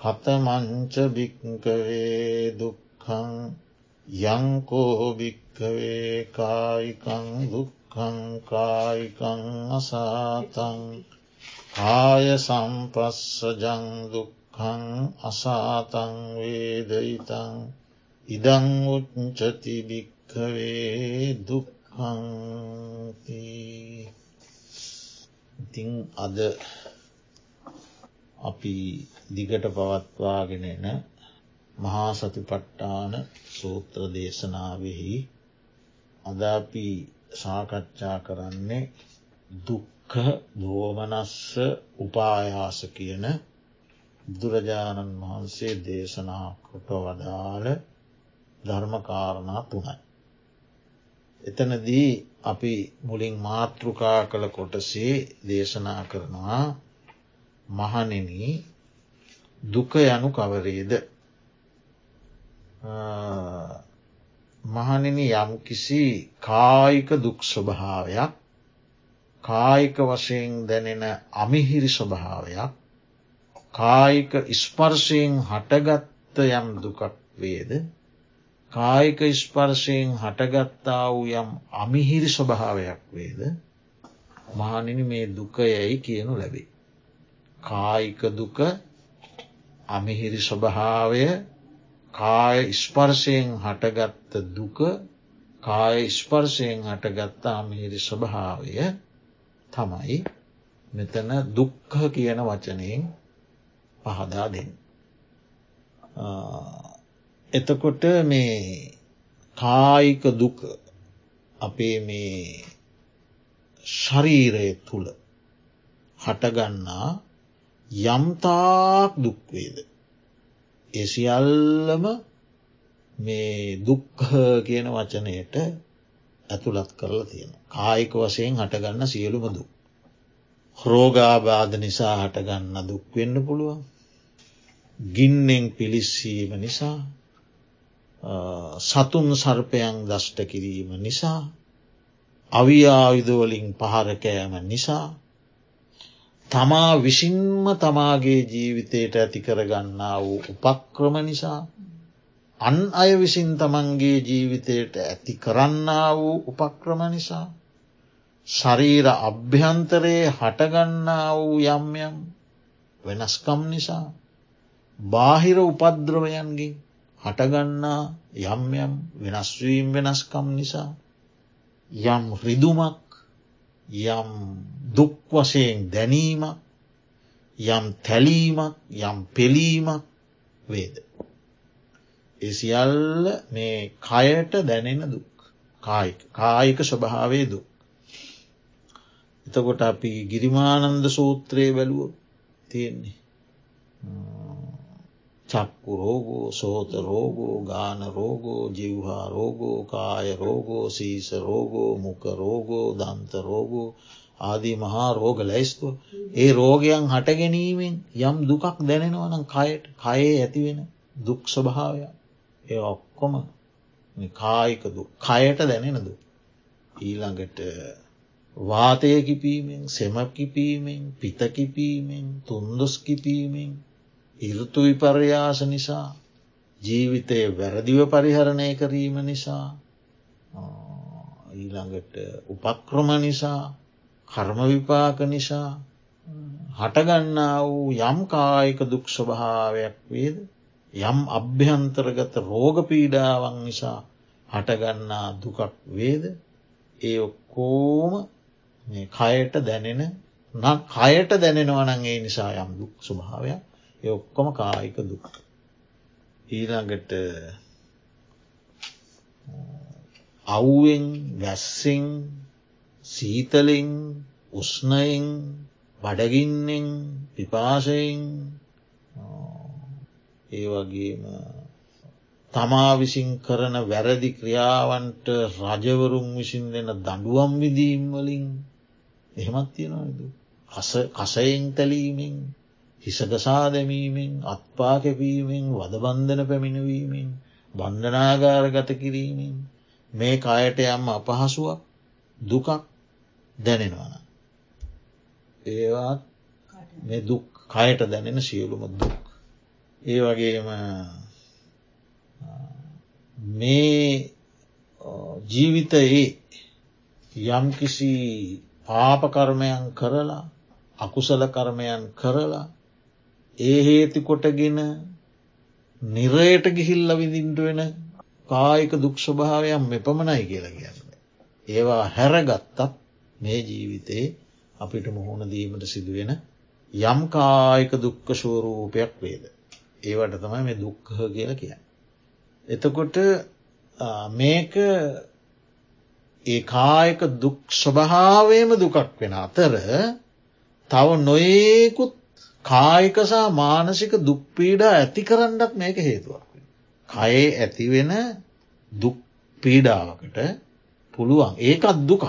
කතමංච භික්කවේ දුක්කං යංකෝ භික්කවේ කායිකං දුක්කං කායිකං අසාතං. කාය සම්පස්සජං දුක්කං අසාතං වේදයිතං ඉදං උච්චති භික්කවේ දුක්කංති ඉතිං අද අපි දිගට පවත්වාගෙන එන මහා සතිපට්ටාන සූත්‍ර දේශනාවෙහි අද අපි සාකච්ඡා කරන්නේ දුක්ක දෝමනස්ස උපායාස කියන බුදුරජාණන් වහන්සේ දේශනා කොට වදාළ ධර්මකාරණා තුනයි. එතනදී අපි මුලින් මාතෘකා කළ කොටසේ දේශනා කරනවා මහනෙන දුක යනු කවරේද? මහනෙන යම්කිසි කායික දුක් ස්වභාවයක් කායික වශයෙන් දැනෙන අමිහිරි ස්වභාවයක් කායික ස්පර්ශයෙන් හටගත්ත යම් දුකක් වේද? කායික ස්පර්ශයෙන් හටගත්තා වූ යම් අමිහිරි ස්වභාවයක් වේද? මහනිනි මේ දුකයැයි කියනු ලැබේ. කායික දුක අමිහිරි ස්වභාවය කාය ස්පර්ශයෙන් හටගත්ත දුක කාය ස්පර්ශයෙන් හටගත්ත අමිහිරි ස්වභාවය තමයි මෙතන දුක්හ කියන වචනයෙන් පහදා දෙන්න. එතකොට මේ කායික දුක අපේ මේ ශරීරය තුළ හටගන්නා යම්තාක් දුක්වේද. එසිියල්ලම මේ දුක්හ කියන වචනයට ඇතුළත් කරලා තියෙන. කායික වශයෙන් හටගන්න සියලුම දුක්. රෝගාබාධ නිසා හටගන්න දුක්වෙන්න පුළුවන්. ගින්නෙන් පිලිස්සීම නිසා සතුන් සර්පයන් දෂ්ට කිරීම නිසා අවියායුධවලින් පහරකෑම නිසා තමා විසින්ම තමාගේ ජීවිතයට ඇති කරගන්නා වූ උපක්‍රම නිසා අන් අය විසින් තමන්ගේ ජීවිතයට ඇති කරන්නා වූ උපක්‍රම නිසා ශරීර අභ්‍යන්තරයේ හටගන්නා වූ යම්යම් වෙනස්කම් නිසා බාහිර උපද්‍රවයන්ගේ හටගන්නා යම්යම් වෙනස්වීම් වෙනස්කම් නිසා යම් රිදුමක් යම් දුක් වශයෙන් දැනීමක් යම් තැලීමක් යම් පෙලීමක් වේද. එසිියල්ල මේ කයට දැනෙන දුක් කායික ස්වභාවේ දුක්. එතකොට අපි ගිරිමානන්ද සූත්‍රයේ බැලුව තියෙන්නේ. චක්කු රෝගෝ සෝත රෝගෝ ගාන රෝගෝ ජිව්හා රෝගෝ කාය රෝගෝ සීස රෝගෝ මුක රෝගෝ දන්ත රෝගෝ ආදී මහා රෝග ලැයිස්තුව ඒ රෝගයන් හට ගැනීමෙන් යම් දුකක් දැනෙනවනම් කයට කයේ ඇතිවෙන දුක් ස්වභාවය ඒ ඔක්කොම කායික කයට දැනෙන දු. ඊළඟට වාතය කිපීමෙන් සෙමකිපීමෙන් පිතකිපීමෙන් තුන්දොස් කිපීමෙන් ඉරුතු විපර්යාස නිසා ජීවිතය වැරදිව පරිහරණය කිරීම නිසා ඊළඟට උපක්‍රම නිසා කර්ම විපාක නිසා හටගන්නා වූ යම් කායික දුක් ස්වභාවයක් වේද? යම් අභ්‍යන්තරගත රෝග පීඩාවන් නිසා හටගන්නා දුකක් වේද? ඒ ඔක්කෝම කයට දැනෙන කයට දැනෙනවනගේ නිසා යම් දුක් ස්වභාවයක්. ඒ ඔක්කොම කායික දුක්. ඊළඟට අව්ුවෙන් වැස්සෙන් සීතලින් උස්නයෙන් බඩගින්නෙන් පිපාසයෙන් ඒ වගේම තමා විසින් කරන වැරදි ක්‍රියාවන්ට රජවරුන් විසින් දෙන දඩුවම් විදීම් වලින් එහෙමත් තියෙනවද? කසයෙන් තැලීමෙන් හිසගසා දැමීමෙන් අත්පා කැපීමෙන් වදබන්ධන පැමිණවීමෙන් බන්ධනාගාර ගත කිරීමෙන් මේ කායට යම් අපහසුවක් දුකක් දැනෙනවන. ඒවත් මේ දුක් කයට දැනෙන සියලුම දුක්. ඒ වගේම මේ ජීවිතයේ යම්කිසි පාපකර්මයන් කරලා අකුසල කර්මයන් කරලා ඒ හේති කොටගෙන නිරයට ගිහිල්ල විඳින්ට වෙන කායික දුක්ෂභාවයන් මෙපමණයි කියලා කියන්න. ඒවා හැරගත්තත් මේ ජීවිතයේ අපිට මුහුණ දීමට සිදුවෙන යම් කායික දුක්ක ශෝරූපයක් වේද. ඒවට තමයි මේ දුක්හ කියල කියන්න. එතකොට මේක ඒ කායක දුක් ස්වභාවයම දුකක් වෙන අතර තව නොඒකුත් කායිකසා මානසික දුක්පීඩා ඇති කරන්නත් මේක හේතුවක්. කයේ ඇතිවෙන දුක් පීඩාවකට පුළුවන් ඒකත් දුකක්.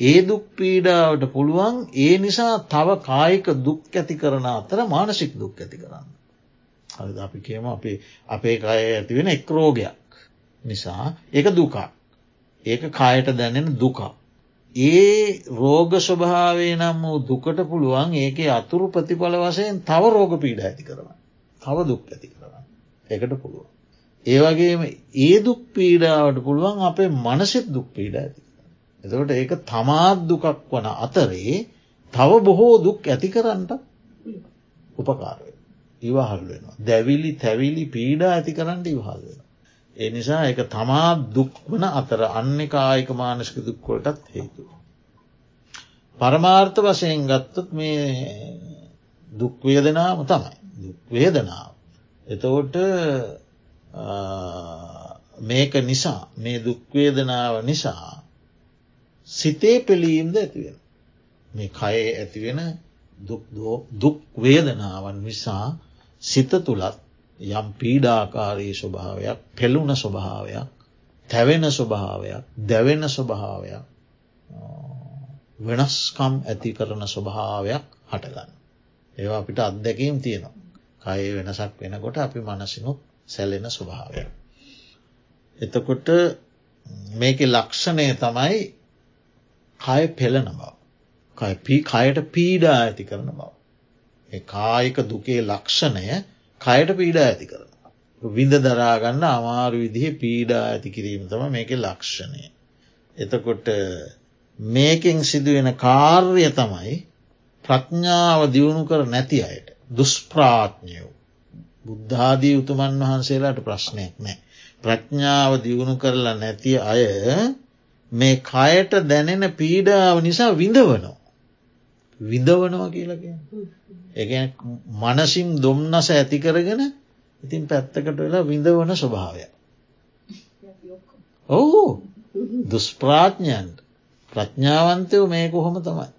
ඒ දුක් පීඩාවට පුළුවන් ඒ නිසා තව කායික දුක් ඇති කරන අතර මානසික දුක් ඇති කරන්න. හරි අපි කියම අපේ අපේ කය ඇතිවෙන එක් රෝගයක් නිසා ඒක දුකා. ඒක කායට දැනෙන දුකා. ඒ රෝග ස්වභාවේ නම් වූ දුකට පුළුවන් ඒක අතුරු ප්‍රතිඵල වසයෙන් තව රෝග පීඩ ඇති කරන. තව දුක් ඇති කරන්න. එකට පුළුවන්. ඒවගේම ඒ දුක් පීඩාවට පුළුවන් අපේ මනසෙත් දුක් පීඩ ඇති. එතකට ඒක තමාත් දුකක් වන අතරේ තව බොහෝ දුක් ඇති කරන්නට උපකාරය. ඉවහල් වෙනවා. දැවිලි තැවිලි පීඩා ඇති කරන්න ඉවහල් වෙන. ඒ නිසා එක තමා දුක් වන අතර අන්න කායික මානස්ක දුක්කොලටත් හේතු. පරමාර්ථ වශයෙන් ගත්තත් මේ දුක්වේදනාම තමයි දුක්වේදනාව. එතකොට මේක නිසා මේ දුක්වේදනාව නිසා සිතේ පෙළීම්ද ඇතිවෙන. මේ කයේ ඇතිවෙන දුක්වේදනාවන් නිසා සිත තුළත් යම් පීඩාකාරී ස්වභාවයක් පෙළුණ ස්වභාවයක් තැවෙන ස්වභාවයක් දැවෙන ස්වභාවයක් වෙනස්කම් ඇති කරන ස්වභාවයක් හටගන්න. ඒවා අපිට අත්දැකීම් තියෙනවා. කය වෙනසක් වෙනකොට අපි මනසිනුත් සැලෙන ස්වභාවය. එතකොට මේක ලක්ෂණය තමයි කය පෙළන බව. කයට පීඩා ඇති කරන බව. කායික දුකේ ලක්ෂණය කයට පීඩා ඇති කරන. විඳ දරාගන්න අමාරු විදිහ පීඩා ඇති කිරීම තම මේක ලක්ෂණය. එතකොට මේකෙන් සිදුවෙන කාර්ය තමයි ප්‍රඥාව දියුණු කර නැති අයට දුස්ප්‍රාඥයෝ බුද්ධාදී උතුමන් වහන්සේලාට ප්‍රශ්නයක් නෑ. ප්‍රඥාව දියුණු කරලා නැති අය මේ කයට දැනෙන පීඩාව නිසා විඳවනවා. විඳවනවා කියලක. එක මනසිම් දුම්න්නස ඇති කරගෙන ඉතින් පැත්තකට වෙලා විඳවන ස්වභාවය. ඔහු දුස්ප්‍රාඥයන්ට ප්‍රඥාවන්තයෝ මේ කොහොම තමයි.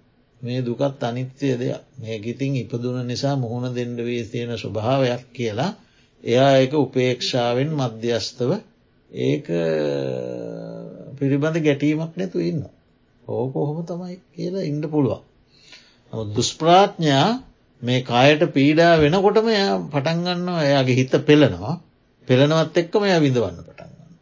මේ දුකත් අනිත්‍යය දෙයක් මේක ඉතින් ඉපදුන නිසා මුහුණ දෙඩ වී තියෙන ස්වභාවයක් කියලා එයා එක උපේක්ෂාවෙන් මධ්‍යස්තව ඒක පිළිබඳ ගැටීමක් නැතු ඉන්න. ඕක ඔහොම තමයි කියලා ඉන්න පුළුවන්. දුස්ප්‍රාඥා මේ කායට පීඩා වෙනකොටම එය පටන්ගන්න එයාගේ හිත පෙළෙනවා පෙළනවත් එක්කම එය විඳවන්න පටන්ගන්න.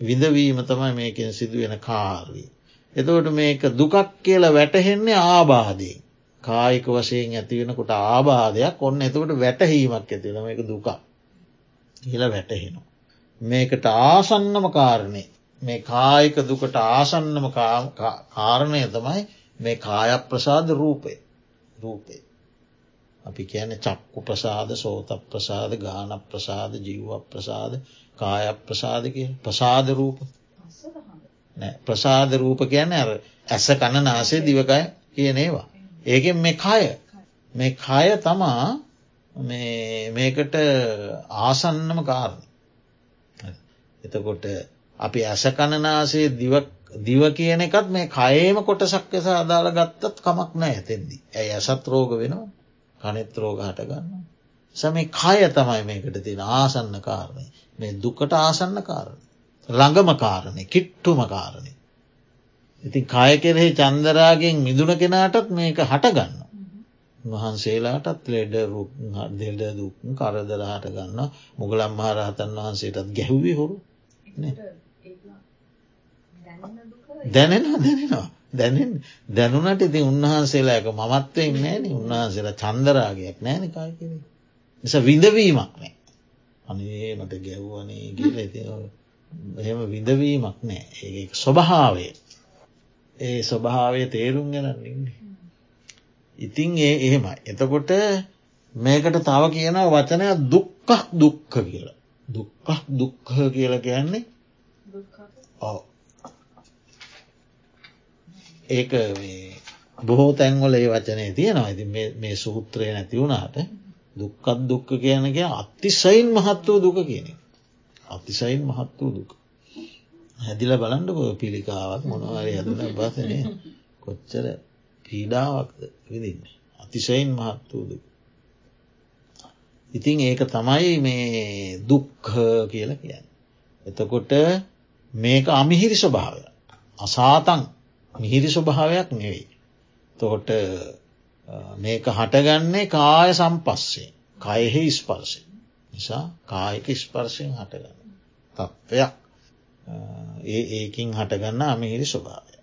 විඳවීම තමයි මේකෙන් සිදුවෙන කාර්ී. එතවට මේක දුකක් කියලා වැටහෙන්නේ ආබාධයෙන්. කායික වශයෙන් ඇතිවෙනකොට ආබාධයක් ඔන්න එතකට වැටහීමක් ඇතිල මේක දුකක් කියල වැටහෙනවා. මේකට ආසන්නම කාරණය මේ කායික දුකට ආසන්නම කාරණය තමයි මේ කාය ප්‍රසාද රූපය රූපේ. අපි කියන චක්කු ප්‍රසාද සෝත ප්‍රසාද ගාන ප්‍රසාද ජීව ප්‍රසාද කාය ප්‍රසාද කිය ප්‍රසාද රූප ප්‍රසාද රූප කියන ඇ ඇස කණ නාසේ දිවකය කියන ඒවා. ඒකෙන් මේ කය මේ කය තමා මේකට ආසන්නම කාරණ. එතකොට අපි ඇස කණනාසේ දිව කියන එකත් මේ කයේම කොටසක් එස අදාළ ගත්තත් කමක් නෑ ඇතෙන්දී. ඇයි ඇසත් රෝග වෙනවා කනෙත් රෝග හටගන්න. සම කය තමයි මේකට තියෙන ආසන්න කාරණය මේ දුකට ආසන්න කාරණ. ළඟම කාරණය කිට්ටුම කාරණය. ඉතින් කාය කෙරෙහි චන්දරාගෙන් මිදුන කෙනාටත් මේක හටගන්න. වහන්සේලාටත් ලෙඩ රුක් දෙල්ඩ දුක් කරදර හට ගන්න මුගලම් මහරහතන් වහන්සේටත් ගැහ්වි හොරු දැනෙනවා දැනෙනවා. දැනෙන් දැනුනට ඉතින් උන්වහන්සේලා එක මමත්වයෙන් නෑන උන්වහන්සේලා චන්දරාගයක් නෑන කායකිර. නිසා විඳවීමක් නෑ. අනේ මට ගැව්වනේ කියල ඇති එහෙම විඳවීමක් නෑ. ඒ ස්වභාවේ ඒ ස්වභාවය තේරුම් ගැනන්නේ ඉතින් ඒ එහෙමයි. එතකොට මේකට තව කියන වචනය දුක්කක් දුක්ක කියලා. දුක්කක් දුක්ක කියල කියන්නේ ඔව ඒක බොහෝ තැන්වල ඒ වචනය තියෙනවා. ඇති මේ සූත්‍රය නැති වුණාට දුක්කත් දුක්ක කියනක අත්තිසයින් මහත් වූ දුක කියන අතිසයින් මහත් වූ දුක. හැදිල බලන්ඩ පිළිකාවක් මොනවාරය හදන බසනය කොච්චර පීඩාවක්ද විදින්න අතිශයින් මහත් වූ දුක. ඉතින් ඒක තමයි මේ දුක්හ කියල කියන්න. එතකොට මේක අමිහිරි ස්වභාවය අසාතන් මිහිරි ස්වභාවයක් නෙවෙයි. තොට මේක හටගන්නේ කාය සම්පස්සේ කයෙහි ස්පර්ශය. නිසා කායක ස්පර්ශයෙන් හටගන්න තත්ත්වයක් ඒ ඒකින් හටගන්න අමිහිරි ස්වභාවය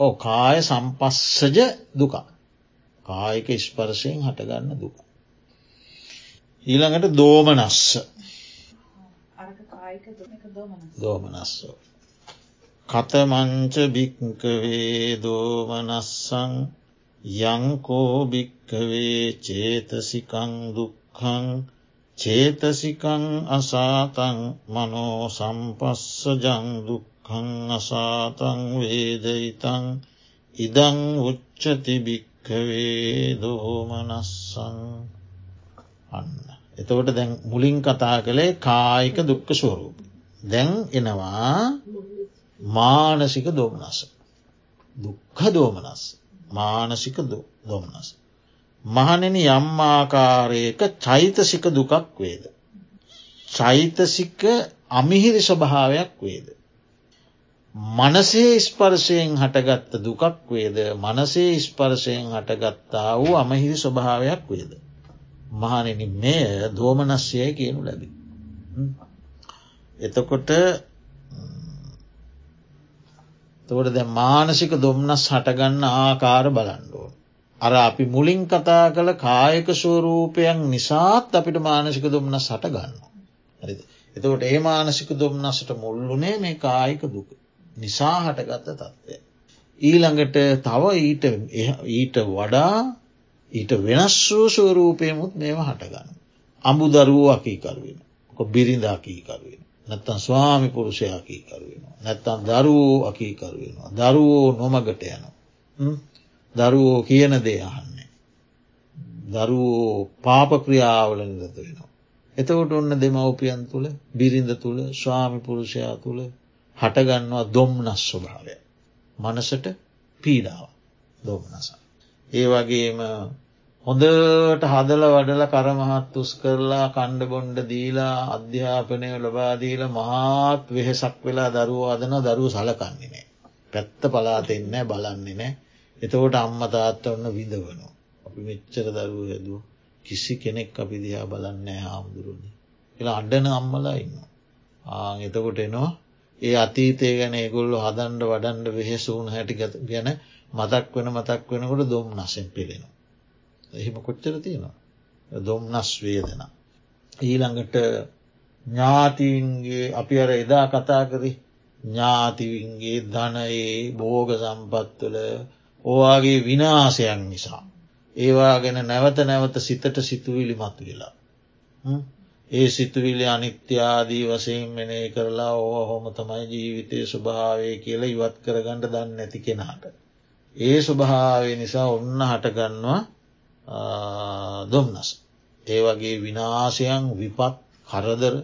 ඕ කාය සම්පස්සජ දුක කායක ස්පර්ශයෙන් හටගන්න දුක. ඊළඟට දෝමනස්ස. දෝමනස්සෝ කතමංච භික්කවේ දෝමනස්සං යංකෝ භික්කවේ චේතසිකං දුක්කං චේතසිකං අසාතන් මනෝ සම්පස්සජං දුක්කං අසාතන් වේදයිතං ඉදං උච්චති භික්කවේ දෝමනස්සං අන්න. එතකොට දැන් මුලින් කතා කළේ කායික දුක්ක ස්වරූප. දැන් එනවා මානසික දෝමනස. දුක්හ දෝමනස් මානසික දොම්නස්. මහනෙන යම්මාකාරයක චෛතසික දුකක් වේද. චෛතසික අමිහිරි ස්වභාවයක් වේද. මනසේ ස්පර්ශයෙන් හටගත්ත දුකක් වේද මනසේ ස්පර්ශයෙන් හටගත්තා වූ අමහිරි ස්වභාවයක් වේද. මහනෙන මෙය දෝමනස්යය කියනු ලැබි. එතකොට තකොට දැ මානසික දුම්නස් හටගන්න ආකාර බලන්ඩුව. අර අපි මුලින් කතා කළ කායක ස්වරූපයන් නිසාත් අපිට මානසික දුම්නස් හටගන්න. එතකොට ඒ මානසික දුම්නසට මුල්ලුනේ මේ කායික දුක නිසා හටගත්ත තත්ත්වය. ඊළඟට තව ඊට ඊට වඩා ඊට වෙනස් වූ ස්වරූපයමුත් මේම හටගන්න. අඹු දරුවෝ අකීකරුවෙන බිරිඳ අකීකරුවෙන. නැත්තන් ස්වාමි පුරුෂය අකීකරුවෙන. නැත්තන් දරුවෝ අකීකරුවෙනවා. දරුවෝ නොමගට යන. දරුවෝ කියන දේ අහන්නේ. දරුවෝ පාපක්‍රියාවල නිරත වෙනවා. එතකොට ඔන්න දෙමවපියන් තුළ බිරිඳ තුළ ස්වාමි පුරුෂයා තුළ හටගන්නවා දොම්නස් ස්වභාවය. මනසට පීඩාව දෝමනසා. ඒ වගේම හොඳට හදල වඩල කරමහත් උස් කරලා කණ්ඩ බොන්්ඩ දීලා අධ්‍යාපනය ලබාදීල මහත් වෙහෙසක් වෙලා දරුව අදන දරුව සලකන්නේ නෑ. පැත්ත පලාතෙන්න බලන්නේ නෑ. එතකොට අම්ම තාත්ත ඔන්න විඳවනු. අපි මෙච්චර දරුව හැදුව කිසි කෙනෙක් අපි දිහා බලන්නෑ හාමුදුරුවනි. එලා අඩ්ඩන අම්මලා ඉන්න. ආ එතකොට එනවා ඒ අතීතය ගැන ඒගොල්ලු හදන්ඩ වඩන්ඩ වෙහෙසූුණ හැටිගත ගැන මතක් වෙන මතක් වෙනකොට දොම් නසෙන් පිළෙනවා. එහෙම කොච්චර තියෙනවා. දොම්නස් වේදන. ඊළඟට ඥාතින්ගේ අපි අර එදා කතා කරි ඥාතිවින්ගේ ධනයේ බෝග සම්පත්වල ඕවාගේ විනාසයන් නිසා. ඒවා ගැන නැවත නැවත සිතට සිතුවිලි මතු වෙලා. ඒ සිතුවිලි අනිත්‍යාදී වසයෙන් මෙනේ කරලා ඕ හොම තමයි ජීවිතය ස්වභාවය කියලා ඉවත් කරගන්නඩ දන්න නැති කෙනාට. ඒ ස්වභාවය නිසා ඔන්න හටගන්නවා දොම්නස්. ඒ වගේ විනාශයන් විපත් කරදර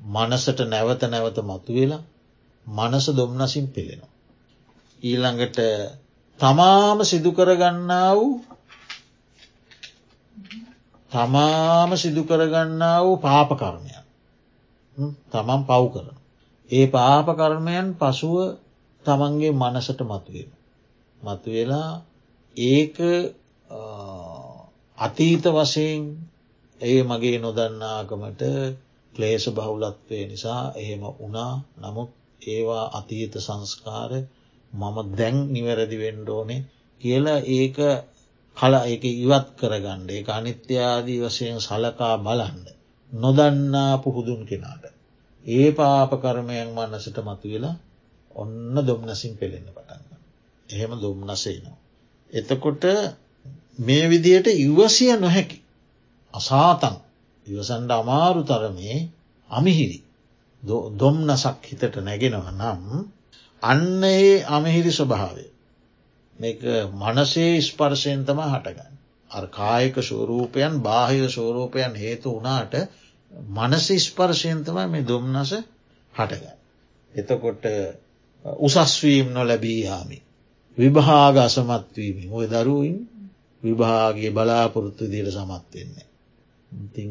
මනසට නැවත නැවත මතුවෙලා මනස දොම්නසින් පෙළෙනවා. ඊළඟට තමාම සිදුකරගන්නා වූ තමාම සිදුකරගන්නා වූ පාපකර්මයන් තමන් පව් කරන. ඒ පාපකර්මයන් පසුව තමන්ගේ මනසට මතුවෙන. මතුවෙලා ඒක අතීත වශයෙන් ඒ මගේ නොදන්නාකමට ක්ලේෂ බහුලත්වය නිසා එහෙම වනා නමුත් ඒවා අතීත සංස්කාර මම දැන් නිවැරදි වෙන්ඩෝනේ කියලා ඒක කල එක ඉවත් කරගණ්ඩ ඒ අනිත්‍යාදී වශයෙන් සලකා බලන්න. නොදන්නා පුහුදුන් කෙනාට. ඒ පාපකර්මයන් මන්නසට මතුවෙලා ඔන්න දොම්නසින් පෙළෙන්න පටන්ග. එහෙම දුම්නසේනවා. එතකොට මේ විදියට ඉවසිය නොහැකි. අසාතන් ඉවසන්ඩ අමාරු තරමේ අමිහිරි දොම්නසක් හිතට නැගෙනව නම් අන්න ඒ අමහිරි ස්වභාවය මේක මනසේ ස්පර්ශයෙන් තම හටගන්න. අර කායක ශෝරූපයන් බාහිර ශෝරූපයන් හේතු වනාට මනස ස්පර්ශයෙන් තමයි මේ දුම්නස හටගන්න. එතකොට උසස්වීම් නොලැබී යාමි. විභාග අසමත්වීමි ඔය දරුවයින් විභාගේ බලාපොරොත්තු දියට සමත්වෙන්නේ. ඉතිං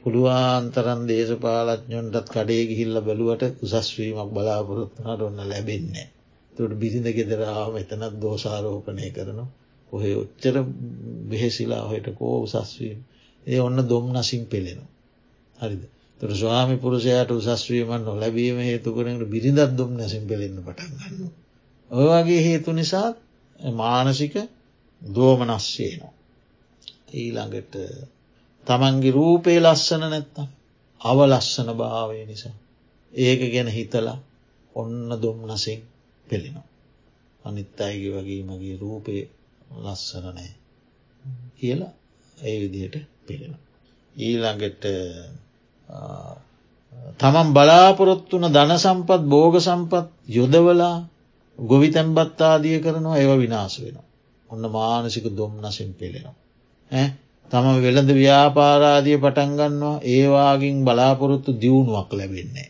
පුළුවන්තරන් දේශපාලඥොන්ටත් කඩේ ගිහිල්ල බැලුවට උසස්වීමක් බලාපොරොත්තුනට ඔන්න ලැබෙන්නේ. තුට බිසිඳ ගෙදරාව එතනත් දෝසාරෝපනය කරන ඔහෙ ඔච්චර බෙහෙසිලා හොයට කෝ උසස්වීම ඒ ඔන්න දොම් නසින් පෙළෙනවා. හරිද තොර ස්වාමි පුරුෂයට උසස්වීමන් නොලැබීම හේතුකරට බිරිඳත් දුම් නැසින් පෙළෙන්න පටන් ගන්න. ඔය වගේ හේතු නිසා මානසික දෝමනස්සයනවා. ඊළඟට තමන්ගේ රූපේ ලස්සන නැත්තම් අවලස්සන භාවය නිසා. ඒක ගැන හිතලා ඔන්න දුම්නසින් පෙළෙනවා. අනිත් අයගේ වගේ මගේ රූපය ලස්සන නෑ කියලා ඒ විදියට පෙළෙන. ඊළඟට තමන් බලාපොරොත්තුන ධන සම්පත් බෝග සම්පත් යොදවලා ගොවි තැන්බත් ආදිය කරනවා ඒව විනාස වෙනවා. ඔන්න මානසික දොම්නසින් පෙළෙනවා. තම වෙළඳ ව්‍යාපාරාදිය පටන්ගන්නවා ඒවාගින් බලාපොරොත්තු දියුණුවක් ලැබෙන්නේ.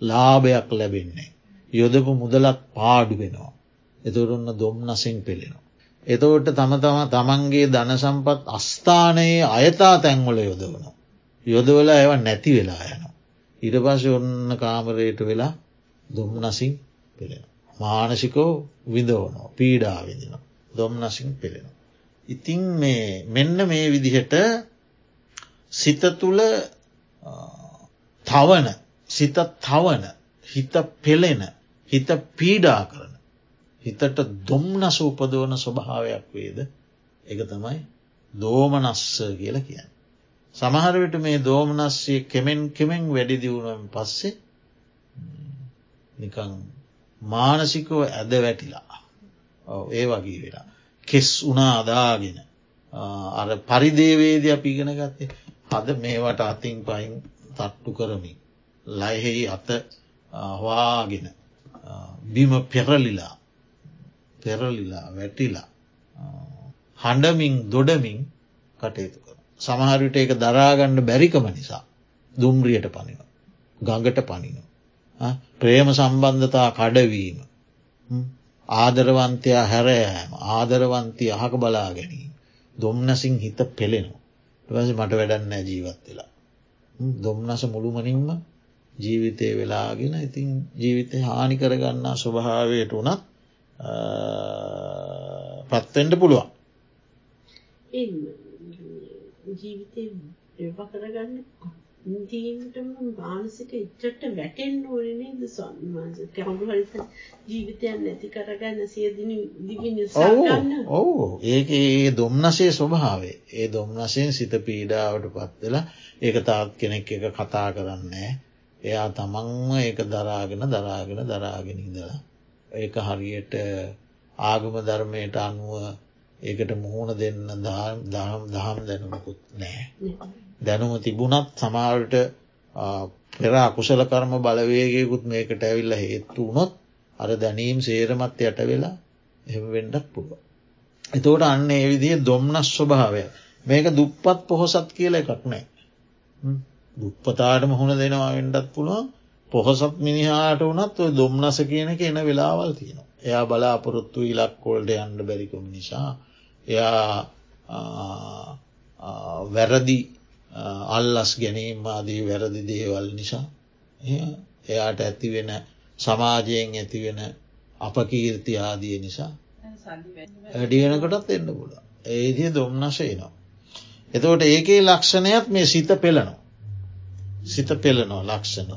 ලාභයක් ලැබෙන්නේ. යොදපු මුදලත් පාඩු වෙනවා. එතුරන්න දොම්නසින් පෙළෙනවා. එතවට තම තම තමන්ගේ ධන සම්පත් අස්ථානයේ අයතා තැන්වල යොදවන. යොදවල ඇව නැති වෙලා යන. ඉට පස ඔන්න කාමරයට වෙලා දුම්නසින් පෙළෙන. මානසිකෝ විදවනෝ පීඩාවිදින දොම්නසින් පෙළෙන. ඉතින් මේ මෙන්න මේ විදිහට සිත තුළ තවන සිත තවන හිත පෙළෙන හිත පීඩා කරන හිතට දොම්නස උපදවන ස්වභාවයක් වේද එක තමයි දෝමනස්ස කියල කියන්න. සමහරවිට මේ දෝමනස්සේ කෙමෙන් කෙමෙන් වැඩි දියුණුවෙන් පස්සේ නිකං මානසිකව ඇද වැටිලා ඒ වගේ වෙලා. කෙස් උනා අදාගෙන අර පරිදේවේද අපිගෙන ගත්තේ හද මේවට අතින් පයින් තට්ටු කරමින් ලයිහෙහි අත හවාගෙන බිම පෙරලිලා පෙරලිලා වැටිලා හඬමින් දොඩමින් කටයුතු කර. සමහරවිට ඒක දරාගණ්ඩ බැරිකම නිසා දුම්රියට පනිව. ගඟට පනින. ප්‍රේම සම්බන්ධතා කඩවීම. ආදරවන්තයා හැරෑම ආදරවන්තය අහක බලා ගැනීම. දොම්නසින් හිත පෙළෙනවා. ටවස මට වැඩන්නෑ ජීවත් වෙලා. දොම්නස මුළුමනින්ම ජීවිතය වෙලාගෙන ඉතින් ජීවිතය හානි කරගන්නා ස්වභාවයට වනත් පත්වෙන්ට පුළුවන්. ජීවිතය එවා කරගන්න ඉන්දීමටම මානසික ඉච්චට වැටෙන් ඕනනේද සන්වාස කැවුරු හරිත ජීවිතයන් නැති කරගන්න සියදින දිගින් ඔවු. ඔවු. ඒක ඒ දොම්නසේ ස්වභාවේ ඒ දොම්නසයෙන් සිත පීඩාවට පත්වෙලා ඒක තාත් කෙනෙක් එක කතා කරන්නේ. එයා තමන්ම ඒක දරාගෙන දරාගෙන දරාගෙන ඉදලා ඒක හරියට ආගම ධර්මයට අනුව ඒකට මුහුණ දෙන්න දහම් දැනුමකුත් නෑ. දැනුම තිබුණත් සමාල්ට පෙර අකුසල කර්ම බලවේගයකුත් මේකට ඇවිල්ල හේත්තු වුණොත් අර දැනීම් සේරමත් යට වෙලා එම වෙන්ඩක් පුළුව. එතෝට අන්න ඒ විදිහ දොම්නස් ස්වභාවය මේක දුප්පත් පොහොසත් කියල එකක් නෑ. දුප්පතාට මුහුණ දෙනවා වෙන්ඩත් පුළුවන් පොහොසත් මිනිහාට වනත් ඔය දොම්නස කියනක එන වෙලාවල් තියෙනවා. එයා බලාපොරොත්තු ඉලක්කොල්ඩ යන්න බැරිකොම නිසා. එයා වැරදි අල්ලස් ගැනීම ආදී වැරදි දේවල් නිසා එයාට ඇතිවෙන සමාජයෙන් ඇතිවෙන අපකීර්ති ආදිය නිසා වැඩියෙනකොටත් එන්න පුල ඒදිය දොම්නශයනවා. එතවට ඒකේ ලක්ෂණයක් මේ සිත පෙළනවා. සිත පෙළනවා ලක්ෂණ.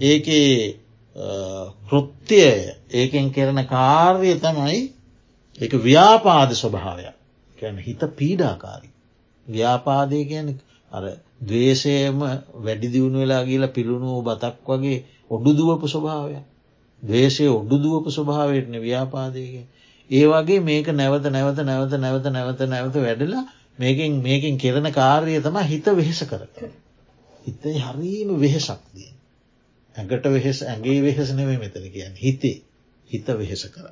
ඒකේ කෘත්‍යය ඒකෙන් කරන කාර්ය තමයි එක ව්‍යාපාද ස්වභාවයක් ගැන හිත පීඩාකාරී. ව්‍යාපාදය කියන අර දවේශයම වැඩි දියුණු වෙලා කියලා පිළුණුව බතක් වගේ ඔඩු දුවපු ස්වභාවය. දවේශය ඔඩු දුවපු ස්වභාවයටන ව්‍යාපාදයක. ඒ වගේ මේක නැවත නැවත නැවත නැවත නැවත නැවත වැඩලා මේකින් මේකින් කෙරෙන කාර්ය තම හිත වෙහෙස කරත. හිතයි හරීම වෙහෙසක්දිය. ඇඟට වෙහෙස ඇගේ වෙහෙස නෙවේ මෙතන කියන්න හිතේ හිත වෙහෙස කර.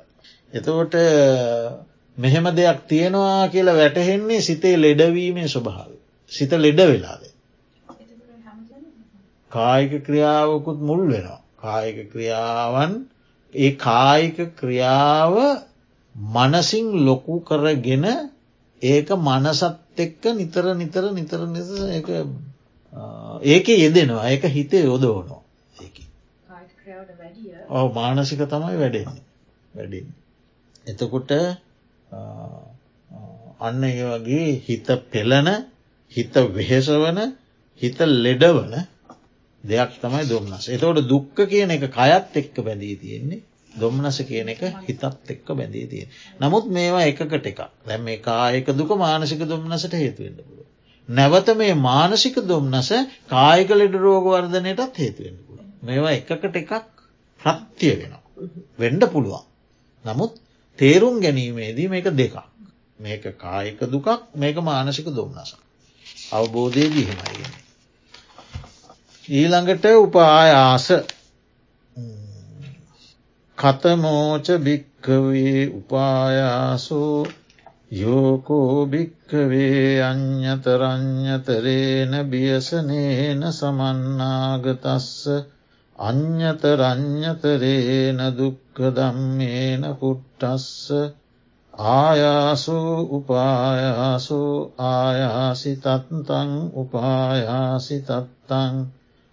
එතකොට මෙහෙම දෙයක් තියෙනවා කියලා වැටහෙන්නේ සිතේ ලෙඩවීමේ ස්වභාව. සිත ලෙඩ වෙලාද. කායික ක්‍රියාවකුත් මුල් වෙනවා. කායික ක්‍රියාවන් ඒ කායික ක්‍රියාව මනසිං ලොකු කරගෙන ඒක මනසත් එක්ක නිතර නිතර නිතර නිස ඒක යෙදෙනවා ඒක හිතේ යොදවනවා ඔව මානසික තමයි වැඩෙන්නේ වැඩින්. එතකොට අන්න ඒ වගේ හිත පෙළන හිත වෙහෙසවන හිත ලෙඩවන දෙයක් තමයි දුම්න්නස. එතවට දුක්ක කියන එක කයත් එක්ක බැඳී තියෙන්නේ දොම්නස කියන එක හිතත් එක්ක බැඳී තියෙන. නමුත් මේවා එකකට එක දැම් මේ කායක දුක මානසික දුම්න්නසට හේතුවෙන්ට පුළුව. නැවත මේ මානසික දුම්න්නස කායක ලෙඩ රෝගවර්ධනයටත් හේතුවෙන්ට පුළුව. මේවා එකකට එකක් ප්‍රත්තිය වෙනවා. වෙන්ඩ පුළුවන්. නමුත් තේරුම් ගැනීමේදී මේක දෙකක්. මේක කායක දුකක් මේක මානසික දුම්න්නස. අවබෝධය දිහෙමයි. ඊළඟට උපායාස කතමෝච භික්කවේ උපායාසෝ යෝකෝ භික්කවේ අ්‍යතරං්‍යතරේන බියසනේන සමන්නාගතස්ස අ්‍යතරං්‍යතරේන දුක්ක දම්මේන පුට්ටස්ස ආයාසු උපායාසු ආයාසි තත්තං උපායාසි තත්තං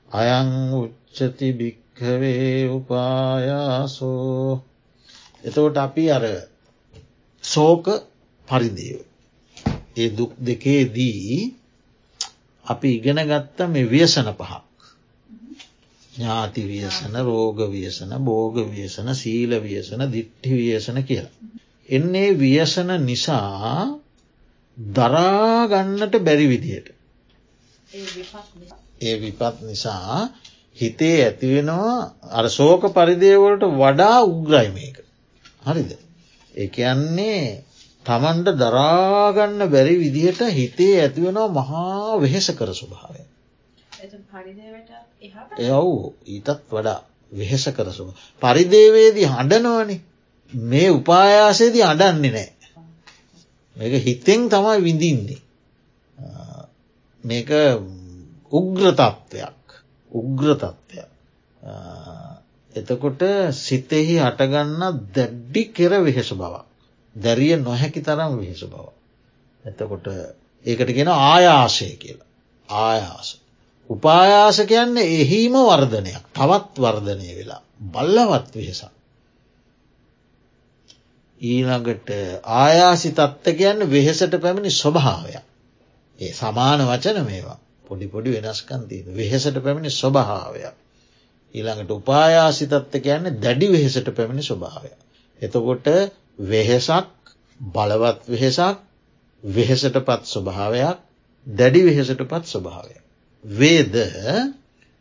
අයං උච්චති භික්හවේ උපායාසෝ එතවට අපි අර සෝක පරිදිව. ඒ දුක් දෙකේදී අපි ඉගෙන ගත්ත මේ ව්‍යසන පහක් ඥාති ව්‍යසන රෝග ව්‍යසන බෝග ව්‍යසන සීල ව්‍යසන දිට්ටි ව්‍යසන කියලා. එන්නේ ව්‍යසන නිසා දරාගන්නට බැරි විදියට. ඒ විපත් නිසා හිතේ ඇතිවෙනවා අර සෝක පරිදේවලට වඩා උග්‍රයිමයක. හරිද. ඒ තමන්ට දරාගන්න බැරි විදිහට හිතේ ඇතිවෙනවා මහා වෙහෙස කර ස්වභාවය. එයව් ඊතත් වඩා වෙහෙස කරසුම. පරිදේවේදී හඬනවනි මේ උපායාසේදී අඩන්නේ නෑ. මේක හිතෙන් තමයි විඳින්නේ. මේක උග්‍රතත්වයක් උග්‍රතත්වයක්. එතකොට සිතෙහි අටගන්න දැඩ්ඩි කෙර වෙහෙස බවක්. දැරිය නොහැකි තරම් වෙහෙස බව. එතකොට ඒකට ගෙන ආයාසය කියලා. ආයාස. උපායාස කියන්නේ එහිම වර්ධනයක් තවත් වර්ධනය වෙලා බල්ලවත් වෙහෙසක්. ඊළඟට ආයාසි තත්ත කියන්න වෙහෙසට පැමිණි ස්වභාවයක්. ඒ සමාන වචන මේවා පොඩි පොඩි වෙනස්කන්තිීද වෙහෙසට පැමිණි ස්වභාවයක්. ඊළඟට උපායාසිතත්ත කියන්නේ දැඩි වෙහෙසට පැමිණි ස්වභාවය. එතකොට වෙහෙසක් බලවත් වෙහෙසක් වෙහෙසට පත් ස්වභාවයක් දැඩි වෙහෙසට පත් ස්වභාවය. වේද?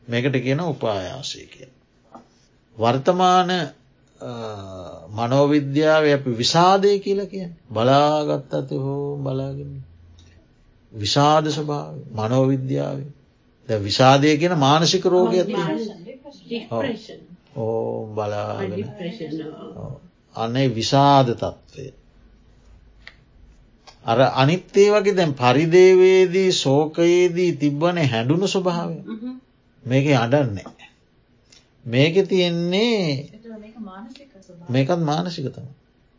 මේකට කියන උපායාසය කිය. වර්තමාන මනෝවිද්‍යාව අපි විසාදය කියල කිය බලාගත් ඇති හෝ බලාගෙන. විසාද ස්වභාව මනෝවිද්‍යාව. විසාදය කියන මානසික රෝග ඇති ඕ බලාගෙන. අනේ විසාද තත්ත්වය. අර අනිත්තේ වගේ දැන් පරිදේවේදී සෝකයේදී තිබ්බන හැඩුණු ස්වභාවය මේක අඩන්නේ. මේක තියෙන්නේ මේකත් මානසිකතම.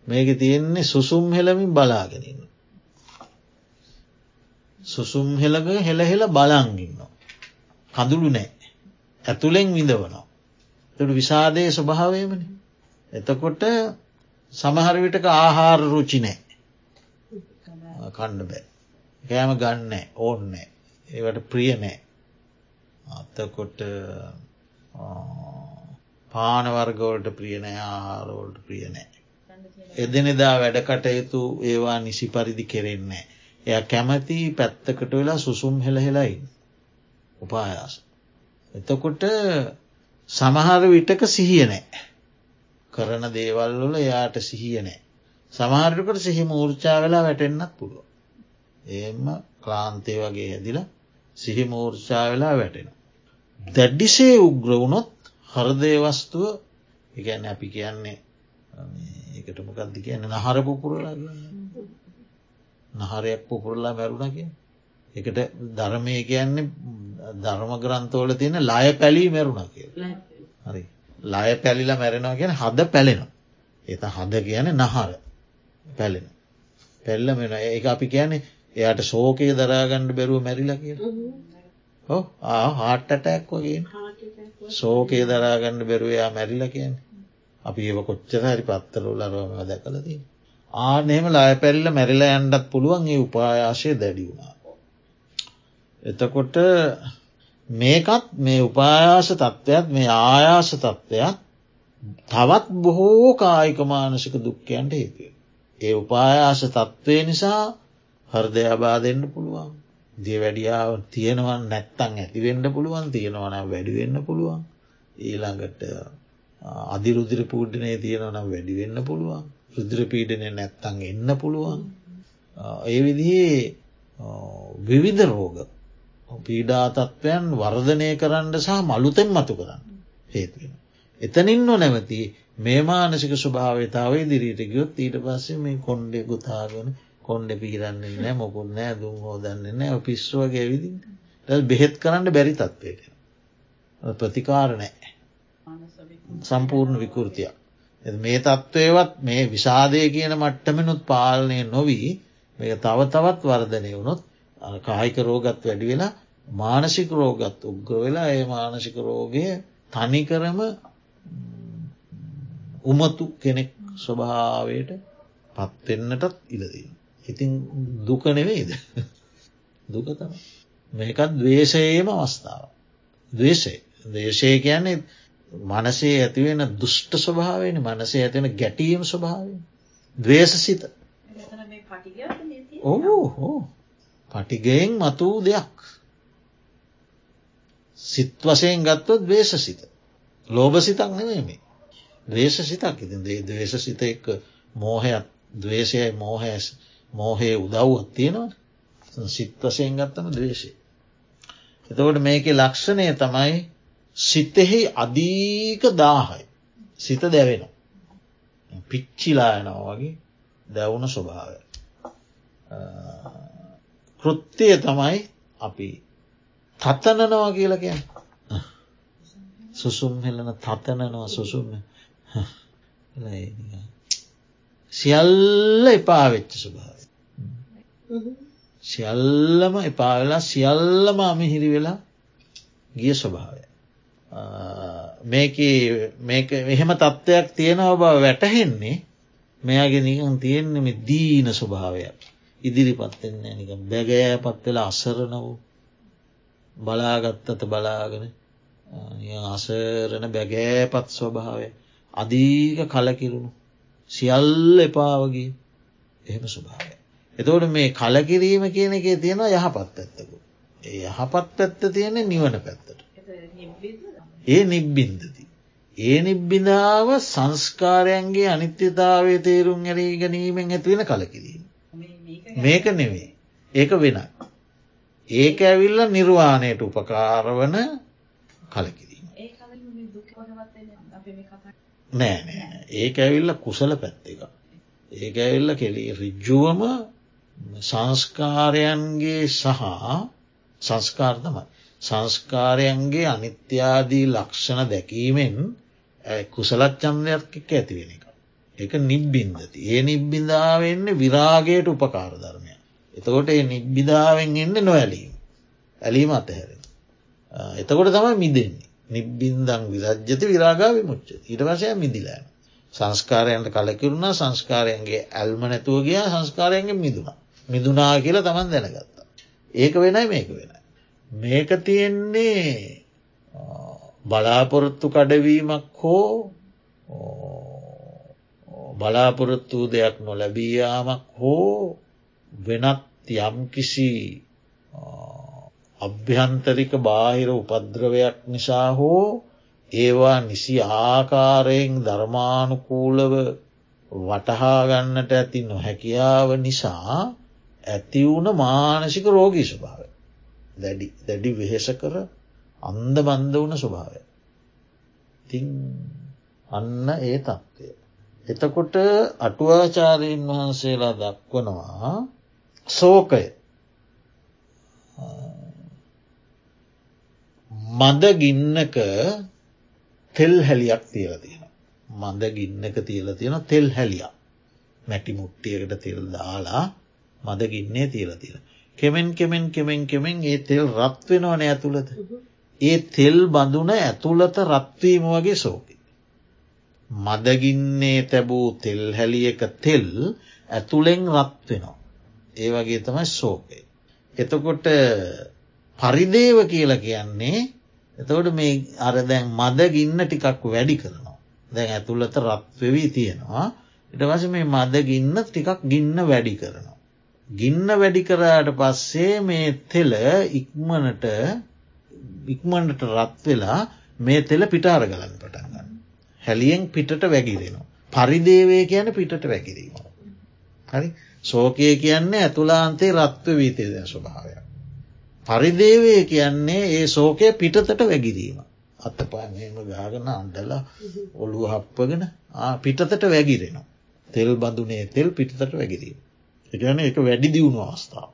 මේක තියෙන්නේ සුසුම් හෙලමින් බලාගෙනන්න. සුසුම් හෙළක හෙළහෙළ බලංගින්න. කඳුළු නෑ. ඇතුළෙන් විඳවනවා. තට විසාදය ස්වභාවයමන. එතකොට සමහරවිටක ආහාර රුචි නෑ. කණ්ඩ බෑ. ගෑම ගන්න ඕන්න ඒවට ප්‍රිය නෑ. අත්තකොට පානවර්ගවලට ප්‍රියනෑ ආහාරෝල්ට ප්‍රියනෑ. එදනෙදා වැඩ කටයුතු ඒවා නිසි පරිදි කෙරෙන්නේ. එය කැමති පැත්තකට වෙලා සුසුම් හෙළහෙලයි උපායාස. එතකොට සමහර විටක සිහිය නෑ. කරන දේවල් වල එයාට සිහිය නෑ. සමහරකට සිහි මූර්චා වෙලා වැටෙන්න්නත් පුළුව. එම ක්ලාන්තය වගේ හැදිලා සිහි මූර්ෂා වෙලා වැටෙන. දැඩ්ඩිසේ උග්‍රවුණොත් හරදේවස්තුව එකන්න අපි කියන්නේ එකට මොකක්ද කියන්න? නහර පුපුරලා නහරයක් පුපුරලා මැරුණ කිය එකට ධර්මය කියන්නේ ධර්ම ග්‍රන්ථෝල තියෙන ලය පැලී මැරුණ කිය හරි. ලය පැලිලා මැරෙනවා කියන හද පැලෙනවා. එත හද කියන නහර පැලෙන. පැල්ල මෙෙන ඒ අපි කියන්නේ එයට ශෝකය දරාගණ්ඩ බැරුව මැරිලා කිය ඕ හාට්ටටැක් වගේ. ශෝකය දරාගණ්ඩ බැරුවයා මැරිල කියන අපි ඒව කොච්චර හරි පත්තරල රෝම දැකලදී. ආනෙම ලාය පැල්ල මැරිල ඇන්ඩත් පුළුවන් ඒ උපායාශය දැඩි වුණා. එතකොට මේකත් මේ උපායාස තත්ත්වයක් මේ ආයාස තත්ත්වයක් තවත් බොහෝ කායිකමානසික දුක්කයන්ට හේතුව. ඒ උපායාස තත්ත්වය නිසා හර්දයාබා දෙන්න පුළුවන්. දිය වැඩියාව තියෙනවන් නැත්තං ඇතිවෙන්න පුළුවන් තියෙනවන වැඩිවෙන්න පුළුවන්. ඊළඟට අධිරුදිර පූඩ්ඩනය තියෙනවනම් වැඩිවෙන්න පුළුවන්. රුද්‍ර පීඩනය නැත්තං එන්න පුළුවන්. ඒ විදිහේ විවිධ රෝග පීඩාතත්වයන් වර්ධනය කරන්න සහ මළුතෙන් මතු කරන්න හේතුවෙන. එතනින් නො නැවති මේ මානසික ස්වභාවතාව දිරීට ගයොත් ඊට පස්සේ මේ කොන්්ඩෙ ගුතාගෙන කොන්්ඩ පීරන්නේ නෑ මොකුල් නෑ දුම් හෝදන්නේ නෑ පිස්්ුවගේ විදි බෙහෙත් කරන්න බැරි තත්වයට ප්‍රතිකාර නෑ සම්පූර්ණ විකෘතියක්. මේ තත්ත්වයවත් මේ විසාදය කියන මට්ටමනුත් පාලනය නොවී මේ තව තවත් වර්ධනය වුණොත් කායික රෝගත් වැඩි වෙලා මානසික රෝගත් උග්‍ර වෙලා ඒ මානසික රෝගය තනිකරම උමතු කෙනෙක් ස්වභාවයට පත්වෙන්නටත් ඉලදීම. ඉතින් දුක නෙවෙයිද? දුක තම මේකත් දවේශයේම අවස්ථාව දවේශය දේශය කියන්නේ මනසේ ඇතිවෙන දුෂ්ට ස්වභාවෙන මනසේ ඇතිවෙන ගැටීම් ස්වභාවෙන් දවේශ සිත ඕ හෝ පටිගයෙන් මතු දෙයක්. සිත් වසයෙන් ගත්තොත් දවේශ සිත ලෝභ සිතක් නෙවේ මේ දවේශ සිතක් ඉතින් දේ දවේශ සිත එක්ක මෝහයක් දවේශයයි මෝහැස් මෝහයේ උදව්වත් තියෙනවා සිත් වසයෙන් ගත්තම දවේශය. එතකොට මේක ලක්ෂණය තමයි සිතෙහි අධීක දාහයි. සිත දැවෙන. පිච්චිලායනවා වගේ දැවුණ ස්වභාවය. කෘත්තිය තමයි අපි තත්තනනවා කියල කිය සුසුම් හෙලන තතනනවා සුසුම් සියල්ල එපාවෙච්ච ස්වභාව සියල්ලම එපාවෙලා සියල්ලම අමිහිරි වෙලා ගිය ස්වභාවය. මේක එහෙම තත්ත්වයක් තියෙනව බව වැටහෙන්නේ මෙයාගේ නිකන් තියෙන්නේ මේ දීන ස්වභාවයක්. ඉදිරි පත්වෙන්නේ නික බැගෑ පත්වෙලා අසරණ වූ බලාගත්තත බලාගෙන අසරණ බැගෑපත් ස්වභාවය අධීක කලකිරුණු සියල්ල එපාවගේ එහෙම ස්වභාවය. එතවට මේ කලකිරීම කියන එක තියෙන යහපත් පැත්තකු. ඒ යහපත් පැත්ත තියෙන නිවන පැත්තට. ඒ නිබ්බින්දති. ඒ නිබ්බිඳාව සංස්කාරයන්ගේ අනිත්‍යතාවය තේරුම් ඇරී ගැනීමෙන් ඇතිවෙන කලකිරීම. මේක නෙවේ. ඒක වෙන. ඒක ඇවිල්ල නිර්වාණයට උපකාරවන කලකිරීම. නෑ නෑ ඒක ඇවිල්ල කුසල පැත්ත එක. ඒක ඇවිල්ල කෙලි රිජ්ජුවම සංස්කාරයන්ගේ සහ සංස්කාර්තමයි. සංස්කාරයන්ගේ අනිත්‍යාදී ලක්ෂණ දැකීමෙන් කුසලච්චන්දයක් එක්ක ඇතිවෙන එක. එක නිබ්බින්දති. ඒ නිබ්බිඳාවවෙන්න විරාගයට උපකාර ධර්මය. එතකොට ඒ නිබ්බිධාවෙන් එන්න නොඇලීම. ඇලීම අතහැර. එතකොට තමයි මිදෙන්නේ. නිබ්බින්දං විරජ්ජති විරාගා විමුච්ච ඊට පසය මිදිලෑන. සංස්කාරයන්ට කලකිරුණා සංස්කාරයන්ගේ ඇල්ම නැතුව ගියා සංස්කාරයන්ගේ මිදුණා. මිදුනා කියලා තමන් දැනගත්තා. ඒක වෙනයි මේක වෙන. මේක තියෙන්නේ බලාපොරොත්තු කඩවීමක් හෝ බලාපොරොත්තු දෙයක් නොලැබීයාමක් හෝ වෙනත් යම් කිසි අභ්‍යන්තරික බාහිර උපද්‍රවයක් නිසා හෝ ඒවා නිසි ආකාරයෙන් ධර්මානුකූලව වටහාගන්නට ඇති නොහැකියාව නිසා ඇතිවුණ මානසික රෝගී ස්වභාව දැඩි දැඩි වෙහෙස කර අන්ද බන්ධ වන ස්වභාවය. තිං අන්න ඒ තත්ත්වය. එතකොට අටුවාචාරීන් වහන්සේලා දක්වනවා සෝකය මද ගින්නක තෙල් හැලියක් තියල තියෙන. මද ගින්නක තියල තියෙන තෙල් හැලියක් මැටි මුට්ටියකට තෙල් දාලා මද ගින්නේ තියල තියෙන. කෙමෙන් කෙමෙන් කෙමෙන් කෙමෙන් ඒ තෙල් රත් වෙනවන ඇතුළත. ඒ තෙල් බඳුන ඇතුළත රත්වීම වගේ සෝකි. මදගින්නේ තැබූ තෙල් හැලියක තෙල් ඇතුළෙන් රත් වෙනවා. ඒ වගේ තමයි සෝකය. එතකොට පරිදේව කියල කියන්නේ එතකොට මේ අර දැන් මද ගින්න ටිකක් වැඩි කරනවා. දැන් ඇතුළත රත්වවී තියෙනවා. ඉට වස මේ මද ගින්න ටිකක් ගින්න වැඩි කරනවා. ගින්න වැඩි කරාට පස්සේ මේ තෙල ඉක්මනට ඉක්මනට රත් වෙලා මේ තෙල පිටාර ගලන් පටන්ගන්න. හැලියෙන් පිටට වැගිරෙනවා. පරිදේවේ කියන පිටට වැකිරීම. හරි සෝකය කියන්නේ ඇතුලාන්තේ රත්ව වීතයද ස්වභාවයක්. පරිදේවේ කියන්නේ ඒ සෝකය පිටතට වැගිරීම. අත්තපානම ගාගන අන්ඩල ඔළුව හප්පගෙන පිටතට වැගිරෙනවා. තෙල් බඳුනේ තෙල් පිටතට වැගිරීම. එකන එක වැඩි දියුණු අවස්ථාව.